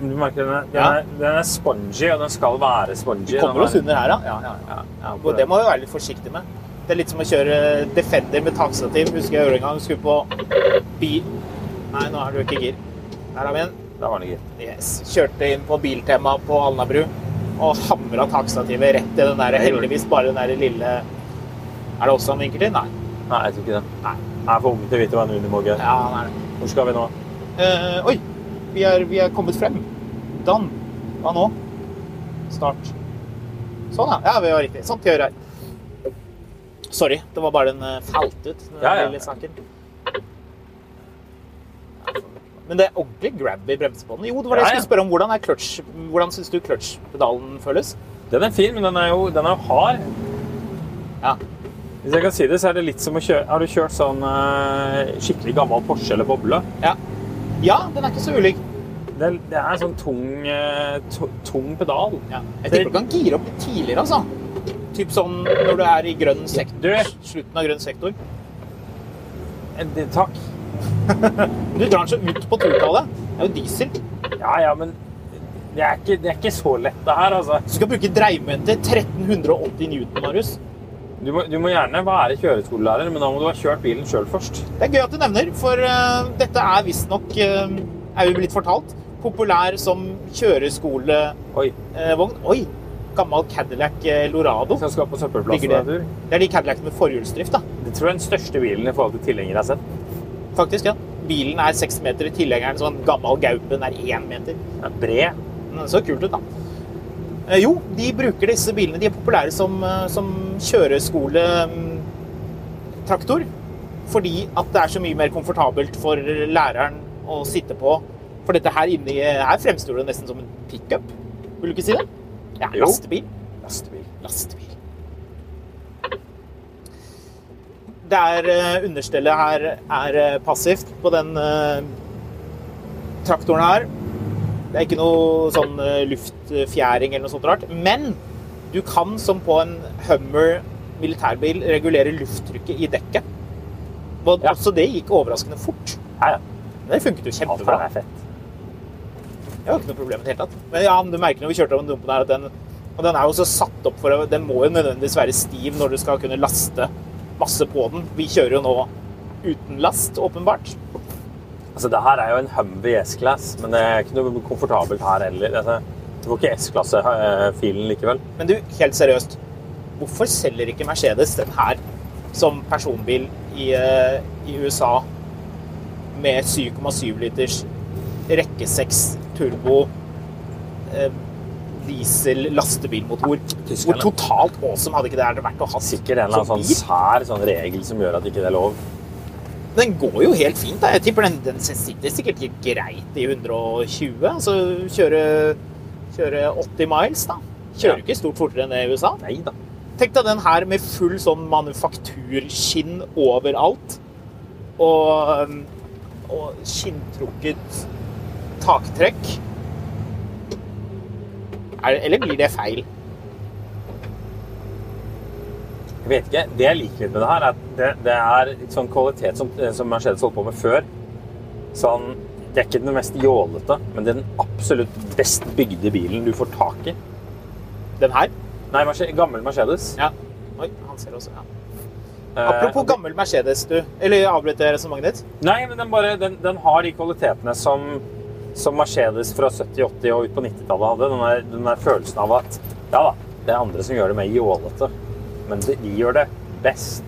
Du merker den er, den, Ja. er, den er spongy, og den skal være spongy. vi kommer oss er- under her, da. Ja, ja, ja. Ja, Og det må vi være litt forsiktige med. Det er litt som å kjøre Defender med takstativ. Husker jeg gjorde en gang. Skulle på bil... Nei, nå er du ikke i gir. Der har vi en. Da var det gitt. Yes. Kjørte inn på Biltema på Alnabru og hamra takstativet rett i den der, heldigvis bare den der lille Er det også han vinkel til? Nei. Nei, jeg tror ikke det. Nei. Jeg er for ung til å vite hva en Unimog er. Ja, han er det. Hvor skal vi nå? Eh, oi! Vi er, vi er kommet frem. Dan. Hva nå? Start. Sånn, ja. Ja, vi var riktig. Sånn til å gjøre her. Sorry, det var bare den uh, falt ut, den Ja, ja. lille saken. Men det er ordentlig grab i bremsebåndet. Jo, det var det jeg skulle spørre om. Hvordan, clutch, hvordan syns du clutchpedalen føles? Den er fin, men den er jo, den er jo hard. Ja. Hvis jeg kan si det, så er det litt som å kjøre Har du kjørt sånn uh, skikkelig gammel Porsche eller boble? Ja, ja den er ikke så ulik. Det, er- det er en sånn tung, uh, tung pedal. Ja. Jeg tipper du kan gire opp litt tidligere, altså. Typ sånn når du er i grønn sektor. Slutten av grønn sektor. eh, det- takk. Du drar den så ut på turtallet. Det er jo diesel. Ja, ja, men det er ikke, det er ikke så lett, det her, altså. Du skal bruke dreiemomentet 1380 newton, Marius. Du må, du må gjerne være kjøreskolelærer, men da må du ha kjørt bilen sjøl først. Det er gøy at du nevner, for uh, dette er visstnok, uh, er jo blitt fortalt, populær som kjøreskolevogn. Oi. Oi! Gammel Cadillac Lorado. Skal skal på søppelplassen en tur. Det er de Cadillacene med forhjulsdrift, da. Det tror jeg er den største bilen i forhold til tilhengere jeg har sett. Faktisk, ja. Bilen er seks meter, i tilhengeren sånn gammel Gaupen er én meter. Den er bred. Den så kult ut, da. Eh, Jo, de bruker disse bilene. De er populære som, eh, som kjøreskoletraktor. Fordi at det er så mye mer komfortabelt for læreren å sitte på. For dette her inni her fremstår det nesten som en pickup. Vil du ikke si det? Ja, lastebil. Lastebil. Lastebil. Det er eh, Understellet her er eh, passivt på den eh, traktoren her. Det er ikke noe sånn luftfjæring eller noe sånt rart. Men du kan, som på en Hummer militærbil, regulere lufttrykket i dekket. Og Ja. også det gikk overraskende fort. Ja, ja. Men det funket jo kjempebra. det er fett. Det var ikke noe problem i det hele tatt. Men ja, men du merker når vi kjørte over dumpen her, at den, og den er jo så satt opp for å, Den må jo nødvendigvis være stiv når du skal kunne laste masse på den. Vi kjører jo nå uten last, åpenbart. Altså, det her er jo en Humvee S-Class, men det er ikke noe komfortabelt her heller. Altså, det får ikke S-klasse-filen likevel. Men du, helt seriøst. Hvorfor selger ikke Mercedes den her som personbil i, eh, i USA med 7,7 liters rekke 6 turbo eh, diesel lastebilmotor? Hvor totalt awesome hadde ikke det vært å ha Sikkert en eller annen sånn sær sånn regel som gjør at ikke det er lov. Den går jo helt fint. da. Jeg tipper den, den sitter sikkert greit i 120. Altså kjøre, kjøre 80 miles, da. Kjører Ja. ikke stort fortere enn det i USA. Nei da. Tenk deg den her med full sånn manufakturskinn overalt. Og, um, og skinntrukket taktrekk. Er, eller blir det feil? Jeg vet ikke. Det jeg liker litt med det her, er at det, det er sånn kvalitet som, som Mercedes holdt på med før. Sånn, det er ikke den mest jålete, men det er den absolutt best bygde bilen du får tak i. Den her? Nei, Mercedes, gammel Mercedes. Ja. Oi, han ser også, ja. Eh, Apropos gammel Mercedes, du. Eller avbryter jeg resonnementet ditt? Nei, men den, bare, den, den har de kvalitetene som, som Mercedes fra 70-, 80- og ut på 90-tallet hadde. Den der, den der følelsen av at ja da, det er andre som gjør det mer jålete, men de, gjør det best.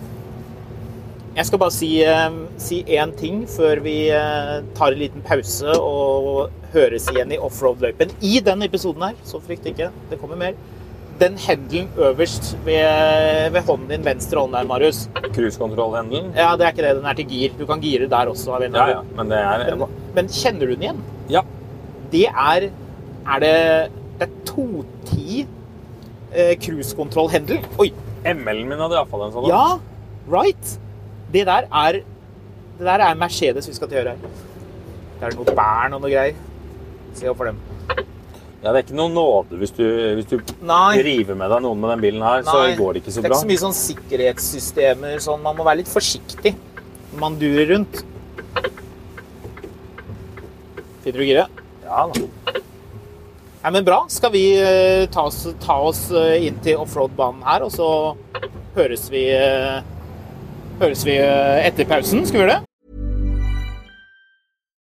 Jeg skal bare si, eh, si én ting før vi eh, tar en liten pause og høres igjen i offroad-løypen. I den episoden her, så frykt ikke, det kommer mer. Den hendelen øverst ved, ved hånden din, venstre hånd der, Marius. Cruisekontrollhendelen. Ja, det er ikke det. Den er til gir. Du kan gire der også. Ja, ja, men det er. Men, kjenner du den igjen? Ja. Det er Er det Det er 210 eh, cruisekontroll-hendel. Oi! ML-en min hadde iallfall en sånn. Ja, right. Det der er Det der er Mercedes vi skal til å gjøre her. Det er noe bærn og noe greier. Se opp for dem. Ja, det er ikke noen nåde hvis du, hvis du river med deg noen med den bilen her, så går det ikke så bra. Det er ikke så mye sånn sikkerhetssystemer. Sånn, man må være litt forsiktig når man durer rundt. Finner du giret? Ja da. Nei, men bra. Skal vi eh, ta oss, ta oss eh, inn til offroad-banen her, og så høres vi eh, Høres vi etter pausen? Skal vi gjøre det?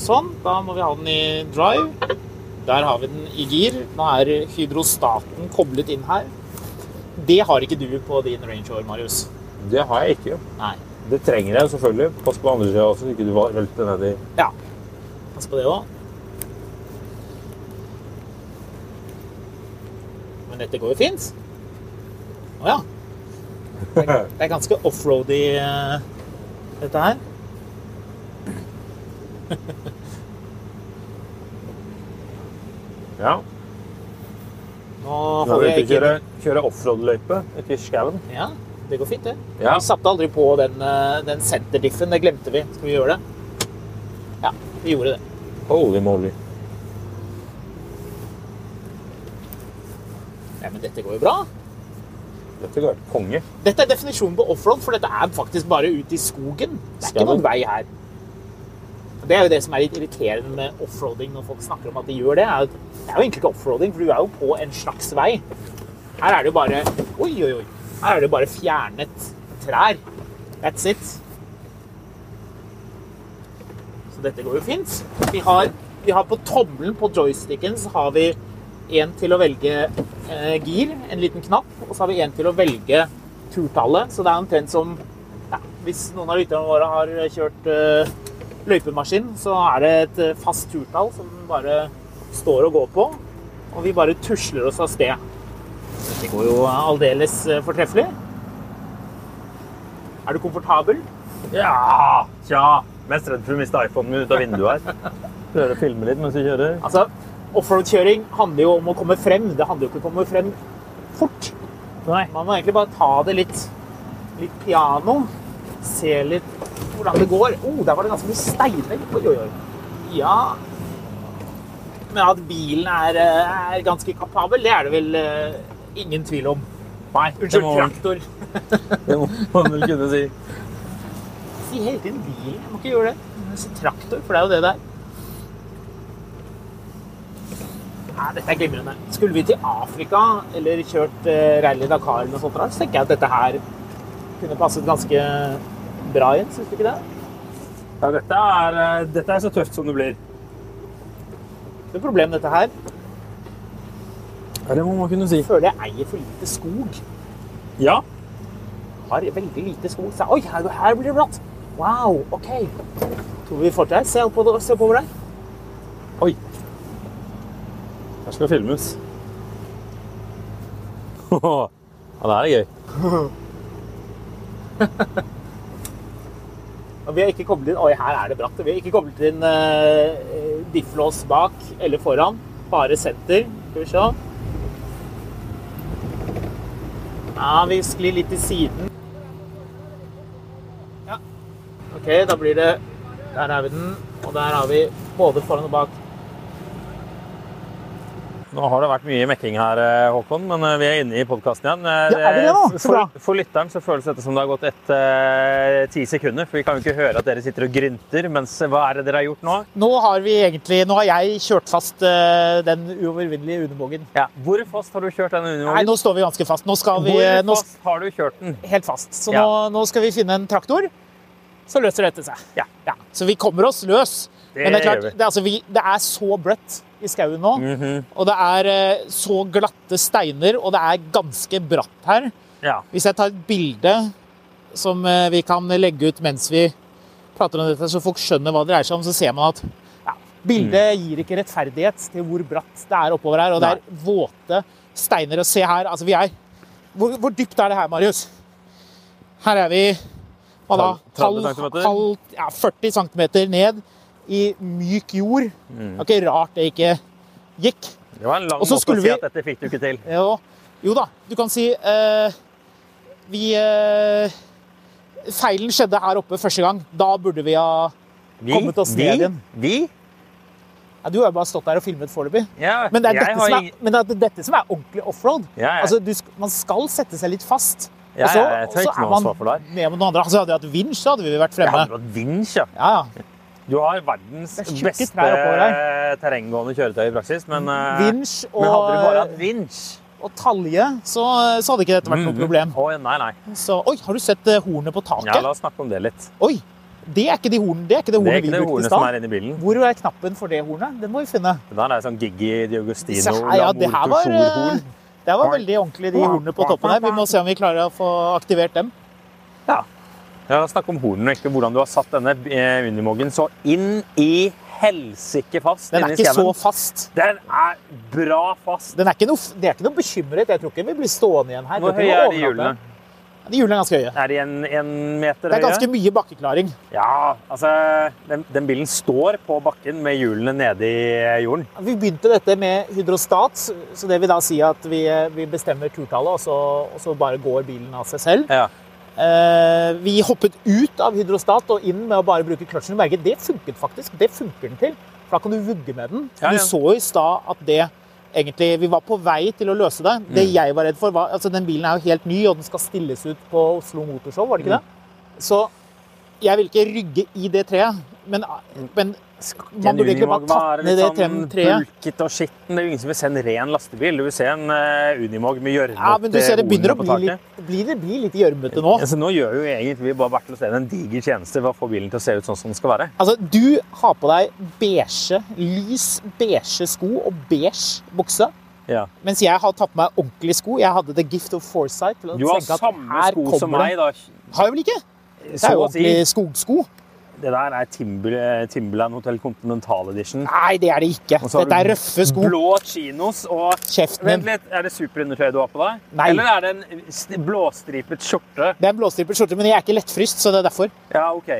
Sånn, da må vi ha den i drive. Der har vi den i gir. Nå er hydrostaten koblet inn her. Det har ikke du på din Range Rover, Marius. Det har jeg ikke. Nei. Det trenger jeg selvfølgelig. Pass på andre sida også, så ikke du velter nedi. Ja. Pass på det òg. Men dette går jo fint. Å ja. Det er- ganske offroady, eh, dette her. Ja. Nå Nå får vi ikke kjøre, kjøre offroad-løype ute i skauen. Ja, det går fint, det. Ja. Vi satte aldri på den, eh, den senterdiffen. Det glemte vi. Skal vi gjøre det? Ja, vi gjorde det. Holy moly. Ja, men dette går jo bra. Dette går helt konge. Dette er definisjonen på offroad, for dette er faktisk bare ute i skogen. Det er ikke Skauen. noen vei her. Det er jo det som er litt irriterende med offroading når folk snakker om at de gjør det. er at Det er jo egentlig ikke offroading, for du er jo på en slags vei. Her er det jo bare Oi, oi, oi. Her er det bare fjernet trær. That's it. Så dette går jo fint. Vi har, vi har på tommelen på joysticken så har vi en til å velge eh, gir, en liten knapp, og så har vi en til å velge turtallet. Så det er omtrent som ja, Hvis noen av lytterne våre har kjørt eh, løypemaskin, så er det et eh, fast turtall som bare står og går på. Og vi bare tusler oss av sted. Dette går jo aldeles eh, fortreffelig. Er du komfortabel? Ja! Tja. Mest redd for å miste iPhonen ut av vinduet her. Prøver å filme litt mens vi kjører. Altså, Offroad-kjøring handler jo om å komme frem. Det handler jo ikke om å komme frem fort. Nei. Man må egentlig bare ta det litt, litt piano. Se litt hvordan det går. Oh, der var det ganske mye steiner. Oi, oi, oi. Ja. Men at bilen er, eh, er ganske kapabel, det er det vel uh, ingen tvil om. Nei, unnskyld, det traktor. Det må man vel kunne si. Si hele tiden bilen. Jeg må ikke gjøre det. Si traktor, for det er jo det det er. Nei, dette er glimrende. Skulle vi til Afrika eller kjørt eh, Rally Dakar eller noe sånt, så tenker jeg at dette her kunne passet ganske bra inn. Syns du ikke det? Ja, dette er, eh, dette er så tøft som det blir. Det er problem dette her. Ja, det må man kunne si. Jeg føler jeg eier for lite skog. Ja. Har veldig lite skog. Så, oi, her, her blir det bratt. Wow, OK. Tror vi får til. Se oppover der. Oi. Her skal filmes. Ja, det her er gøy. Vi har ikke koblet inn Oi, her er det bratt. Vi har ikke koblet inn uh, difflås bak eller foran. Bare senter. Skal vi se. Ja, vi sklir litt til siden. Ja. OK, da blir det Der er vi den. Og der har vi både foran og bak. Nå har det vært mye mekking her, eh, Håkon, men eh, vi er inne i podkasten igjen. Eh, Ja, er det det nå? Så bra. For, for lytteren så føles dette som det har gått et uh, ti sekunder, for vi kan jo ikke høre at dere sitter og grynter. Mens hva er det dere har gjort nå? Nå har vi egentlig Nå har jeg kjørt fast uh, den uovervinnelige Unebogen. Ja. Hvor fast har du kjørt denne Nei, nå står vi ganske fast. Nå skal vi Hvor nå, fast har du kjørt den? Helt fast. Så Ja. nå, nå skal vi finne en traktor. Så løser dette seg. Ja. Så vi kommer oss løs. Det Men det er klart, det, altså, vi, det er så bløtt i skauen nå. Mhm. Og det er eh, så glatte steiner, og det er ganske bratt her. Ja. Hvis jeg tar et bilde som eh, vi kan legge ut mens vi prater om dette, så folk skjønner hva det dreier seg om, så ser man at ja, bildet gir ikke rettferdighet til hvor bratt det er oppover her. Og det er våte steiner. Og se her, altså vi er Hvor, hvor dypt er det her, Marius? Her er vi hva da? 30 cm? ja, 40 cm ned i myk jord. Mm. Det var ikke rart det ikke gikk. Det var en lang måte å si vi- at dette fikk du ikke til. Jo, jo da, du kan si eh, Vi eh, Feilen skjedde her oppe første gang. Da burde vi ha Vi? Kommet oss vi? ned igjen. Vi? ja, Du har jo bare stått der og filmet foreløpig. Ja, Men det er har er, men det er dette som er ordentlig offroad. Ja, ja. Altså, sk- man skal sette seg litt fast. Ja, Og så- ja, jeg tør ikke er noe ansvar for det noen andre. Altså, hadde vi hatt vinsj, så hadde vi vært fremme. hadde hatt vinsj, ja. Ja, ja. Du har verdens er beste terrenggående kjøretøy i praksis, men, vinsj og, men hadde du bare hatt vinsj og talje, så, så hadde ikke dette vært noe problem. Å, nei, nei. Så, oi, har du sett eh, hornet på taket? Ja, la oss snakke om det litt. Oi, det er ikke de hornet det er ikke det hornet vi brukte i stad. som er inni bilen. Hvor er knappen for det hornet? Den må vi finne. Det der er sånn Gigi Diagostino her, ja, det her var, det her var veldig ordentlig, de hornene på toppen her. Vi må se om vi klarer å få aktivert dem. Ja. Snakk om hornene, ikke hvordan du har satt denne eh, Unimogen så inn i helsike fast Den er ikke så fast. Den er bra fast. Den er ikke noe, det er ikke noe bekymret. Jeg tror ikke vi blir stående igjen her. Hvor høye er de hjulene? De hjulene er ganske høye. Er de en, en meter Det er høye? ganske mye bakkeklaring. Ja, altså den, den bilen står på bakken med hjulene nede i jorden. Vi begynte dette med hydrostat, så det vil da si at vi, vi bestemmer turtallet, og så, og så bare går bilen av seg selv. Ja. Eh, vi hoppet ut av hydrostat og inn med å bare bruke kløtsjen. Du merker, Det funket faktisk. Det funker den til. For da kan du vugge med den. Ja, ja. Du så i stad at det egentlig Vi var på vei til å løse det. Det Mm. jeg var redd for, var altså Den bilen er jo helt ny, og den skal stilles ut på Oslo Motorshow, var det ikke det? Mm. Så jeg vil ikke rygge i det treet. Men, men man burde egentlig bare tatt ned det sånn treet. bulket og skitten. Det er jo ingen som vil se en ren lastebil. Du vil se en uh, Unimog med gjørmete Ja, men du ser det begynner å bli litt, blir, det blir litt gjørmete nå. Altså, nå gjør jo egentlig vi bare Bertil Steen en diger tjeneste for å få bilen til å se ut sånn som den skal være. Altså, du har på deg beige, lys beige sko og beige bukse. Ja. Mens jeg har tatt på meg ordentlige sko. Jeg hadde the gift of foresight. Du har samme sko som meg, da. Har jeg vel ikke? Det er jo ordentlige ordentlig skogsko. Det der er Timber, Timberland Hotel Continental Edition. Nei, det er det ikke. Dette er røffe sko. Blå chinos og Kjeften Vent litt, er det superundertøy du har på deg? Nei. Eller er det en blåstripet skjorte? Det er en blåstripet skjorte, men jeg er ikke lettfryst, så det er derfor. Ja, OK.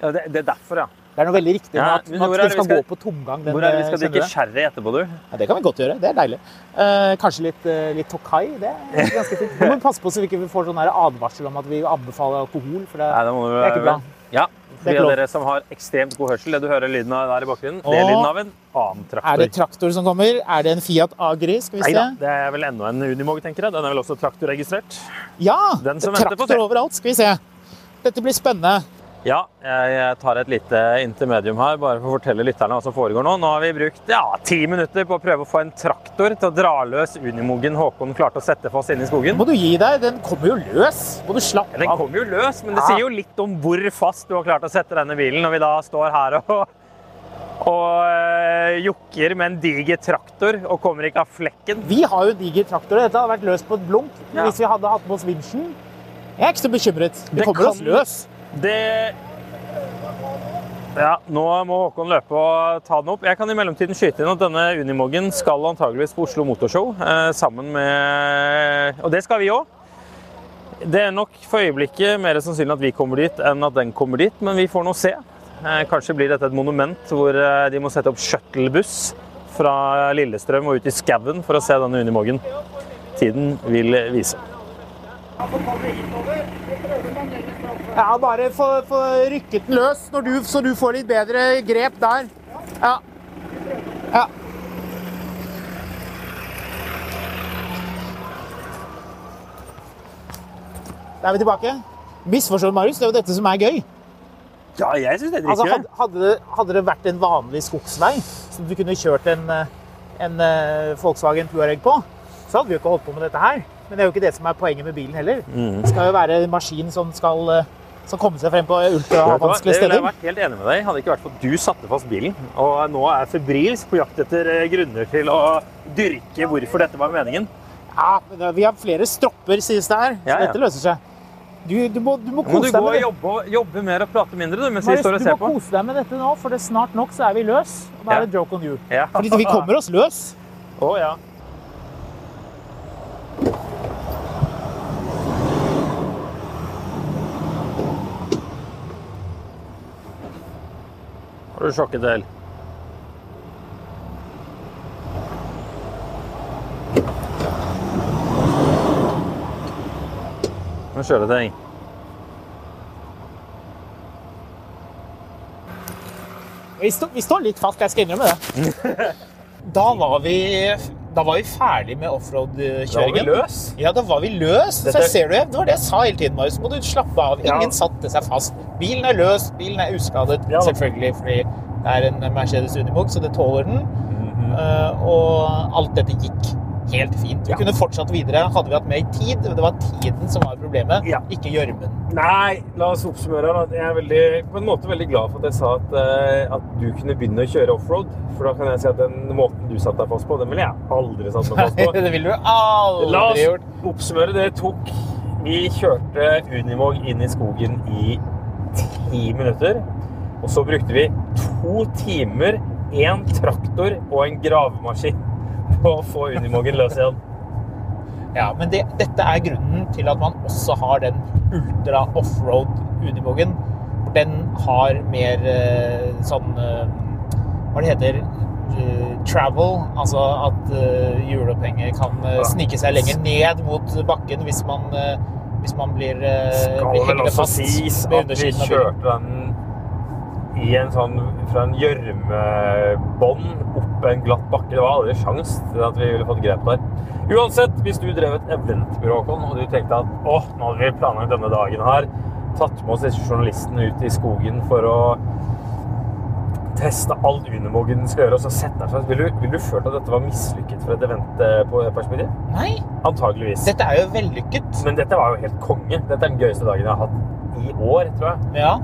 Ja, det, det er derfor, ja. Det er noe veldig riktig med Ja, at, at vi skal, gå på tomgang. Den, Hvor er det vi skal eh, drikke sherry etterpå, du? Ja, det kan vi godt gjøre. Det er deilig. Uh, kanskje litt, uh, litt Tokai. Det er ganske fint. Vi må passe på så vi ikke får sånn advarsel om at vi anbefaler alkohol. For det, Nei, det, det er ikke bra. Ja, de av dere som har ekstremt god hørsel, det du hører lyden av der i bakgrunnen, det er lyden av en annen traktor. Er det traktor som kommer? Er det en Fiat Agri? Skal vi se. da, det er vel enda en Unimog, tenker jeg. Den er vel også traktorregistrert. Ja! Den som det er traktor overalt. Skal vi se. Dette blir spennende. Ja, jeg tar et lite intermedium her, bare for å fortelle lytterne hva som foregår nå. Nå har vi brukt ja, ti minutter på å prøve å få en traktor til å dra løs Unimogen Håkon klarte å sette fast inne i skogen. Må du gi deg. Den kommer jo løs. Må du slappe av? Den kommer jo løs, men det sier jo litt om hvor fast du har klart å sette denne bilen når vi da står her og, og øh, jokker med en diger traktor og kommer ikke av flekken. Vi har jo en diger traktor. Dette hadde vært løst på et blunk Ja. hvis vi hadde hatt med oss vinsjen. Jeg er ikke så bekymret. Vi Det kommer oss løs. Det Ja, nå må Håkon løpe og ta den opp. Jeg kan i mellomtiden skyte inn at denne Unimogen skal antageligvis på Oslo Motorshow eh, sammen med Og det skal vi òg. Det er nok for øyeblikket mer sannsynlig at vi kommer dit enn at den kommer dit, men vi får nå se. Eh, Kanskje blir dette et monument hvor eh, de må sette opp shuttlebuss fra Lillestrøm og ut i skauen for å se denne Unimogen. Tiden vil vise. Ja, bare få, få rykket den løs når du, så du får litt bedre grep der. Ja. Ja. Da er vi tilbake. Misforstår Marius? Det er jo dette som er gøy. Ja, jeg syns det er Altså, dritgøy. hadde, hadde, det, hadde det vært en vanlig skogsvei som du kunne kjørt en, eh, en eh, Volkswagen Touareg på, så hadde vi jo ikke holdt på med dette her. Men det er jo ikke det som er poenget med bilen heller. Mm. Det skal jo være en maskin som skal, eh, kommer seg frem på ultravanskelige steder. Det ville jeg vært helt enig med deg. Hadde ikke vært for at du satte fast bilen. Og nå er febrilsk på jakt etter eh, grunner til å dyrke hvorfor dette var meningen. Ja, men vi har flere stropper, sies det her. Så Ja, ja. dette løser seg. Du, du, må, du må Nå må kose du deg gå med og det. jobbe, jobbe mer og prate mindre du, mens vi Marius, står og du ser må på. kose deg med dette nå, for det snart nok så er vi løs. Og da er det joke on you. Fordi vi kommer oss løs. Å ja. Har du sjokket til? Nå kjører ting. Vi, stå, vi står litt fast, jeg skal innrømme det. Da var vi, da var vi ferdig med offroad-kjøringen. løs. Ja, da var vi løs. Så ser du, det var det jeg sa hele tiden, Marius. Må du slappe av. Ja. Ingen satte seg fast. Bilen er løs, bilen er uskadet. Ja. Selvfølgelig, fordi det er en Mercedes Unibox så det tåler den. Mm -hmm. uh, og alt dette gikk helt fint. Vi Ja. kunne fortsatt videre. Hadde vi hatt mer tid, det var tiden som var problemet, Ja. ikke gjørmen. Nei, la oss oppsummere. Jeg er veldig, på en måte veldig glad for at jeg sa at, eh, at du kunne begynne å kjøre offroad. For da kan jeg si at den måten du satte deg fast på, den ville jeg aldri satt meg fast på. det ville du aldri La oss gjort. oppsummere. Det tok Vi kjørte Unimog inn i skogen i ti minutter. Og så brukte vi to timer, én traktor og en gravemaskin på å få Unimogen løs igjen. Ja, men det, dette er grunnen til at man også har den ultra offroad Unimogen. Den har mer eh, sånn eh, Hva det heter eh, Travel. Altså at uh, kan snike seg lenger ned mot bakken hvis man, hvis man blir, uh, skal vel også sies at vi kjørte den i en sånn fra en gjørmebånd opp en glatt bakke. Det var aldri sjans til at vi ville fått grep der. Uansett, hvis du drev et eventbyrå, og du tenkte at åh, nå hadde vi planlagt denne dagen her, tatt med oss disse journalistene ut i skogen for å teste alt Unimogen skal gjøre, og så sette deg fast. Vil du, vil du følt at dette var mislykket fra et eventperspektiv? Nei, Antageligvis. dette er jo vellykket. Men dette var jo helt konge. Dette er den gøyeste dagen jeg har hatt i år, tror jeg. Ja.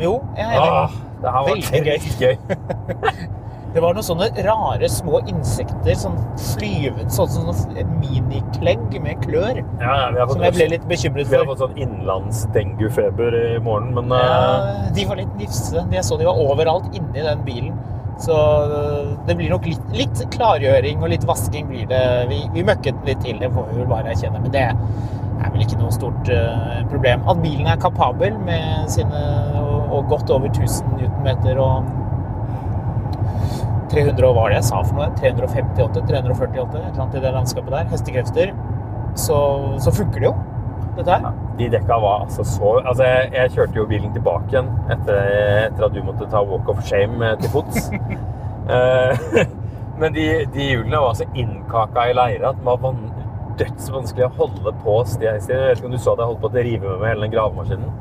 Jo, jeg er enig. Ah, det her var Veldig gøy. gøy. Det var noen sånne rare små insekter, sånn flyvet, sånn som sånn miniklegg med klør, Ja, ja, fått, som jeg ble litt bekymret for. vi har fått sånn innlands-denguefeber i morgen, men eh, Ja, de var litt nifse. Jeg så de var overalt inni den bilen. Så øh, det blir nok litt, litt klargjøring og litt vasking blir det. Vi, vi møkket den litt til, det får vi vel bare erkjenne. Men det er vel ikke noe stort uh, problem. At bilen er kapabel med sine og godt over 1000 newtonmeter og 300 og hva det jeg sa for noe? 358, 348, et eller annet i det landskapet der. Hestekrefter. Så, så funker det jo, dette her. De dekka var altså så Altså, jeg, jeg kjørte jo bilen tilbake igjen etter, etter at du måtte ta walk of shame eh, til fots. Eh, Men de, de hjulene var så innkaka i leire at det var van, dødsvanskelig å holde på. Jeg vet ikke om du så at jeg holdt på å rive med meg hele den gravemaskinen?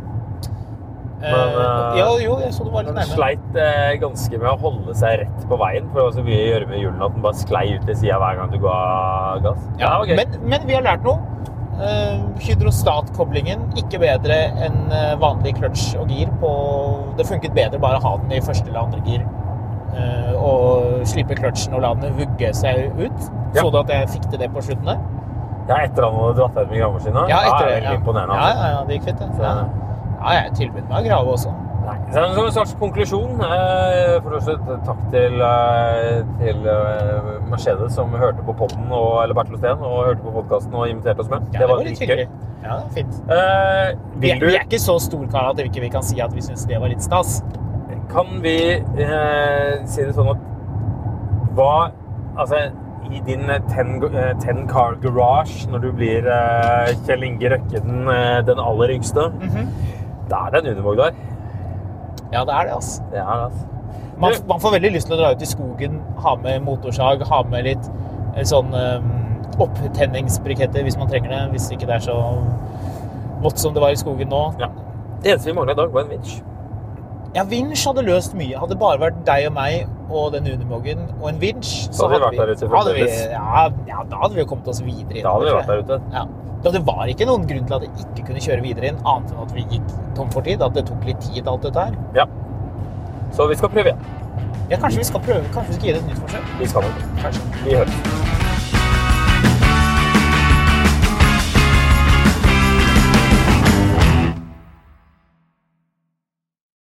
Men, eh, ja, jo, jeg så det var litt Den nærme. sleit eh, ganske med å holde seg rett på veien, for det var så mye å gjøre med hjulene at den bare sklei ut til sida hver gang du ga gass. Ja, det var gøy. men, men vi har lært noe. Uh, Hydrostatkoblingen ikke bedre enn eh, vanlig kløtsj og gir. På, det funket bedre bare å ha den i første eller andre gir. eh, og slippe kløtsjen og la den vugge seg ut. Ja. Så du at jeg fikk til det på slutten der? Ja, etter at han hadde dratt ut med gravemaskinen? Ja, etter det det. er veldig imponerende. Ja, altså. ja, ja, det gikk fint, det. Så- Ja, ja jeg tilbød meg å grave også. Nei, Som en slags konklusjon eh, For første takk til, eh, til eh, Mercedes som hørte på podden og, eller Bertil Osten og hørte på podkasten og inviterte oss med. Ja, det var litt hyggelig. Ja, fint. Eh, Vi, du, vi er ikke så storkara at vi ikke kan si at vi syns det var litt stas. kan vi eh, si det sånn at hva Altså, i din ten, ten car garage, når du blir eh, Kjell Inge Røkke den, den aller yngste, Mhm. Da er det en undervåg der. Ja, det er det, altså. Det er det, altså. Man, man får veldig lyst til å dra ut i skogen, ha med motorsag, ha med litt eh, sånn um, opptenningsbriketter hvis man trenger det. Hvis ikke det er så vått som det var i skogen nå. Ja. Det eneste vi mangla i dag, var en vinsj. Ja, vinsj hadde løst mye. Hadde det bare vært deg og meg og den Unimogen og en vinsj, Så hadde vi vært der ute hadde vi, fremdeles. ja, ja, da hadde vi jo kommet oss videre inn. Da hadde vi vært der ute. Ja. Da det var ikke noen grunn til at jeg ikke kunne kjøre videre inn, annet enn at vi gikk tom for tid. At det tok litt tid, alt dette her. Ja. Så vi skal prøve igjen. Ja, kanskje vi skal prøve, kanskje vi skal gi det et nytt forsøk? Vi skal nok. Kanskje. Vi høres.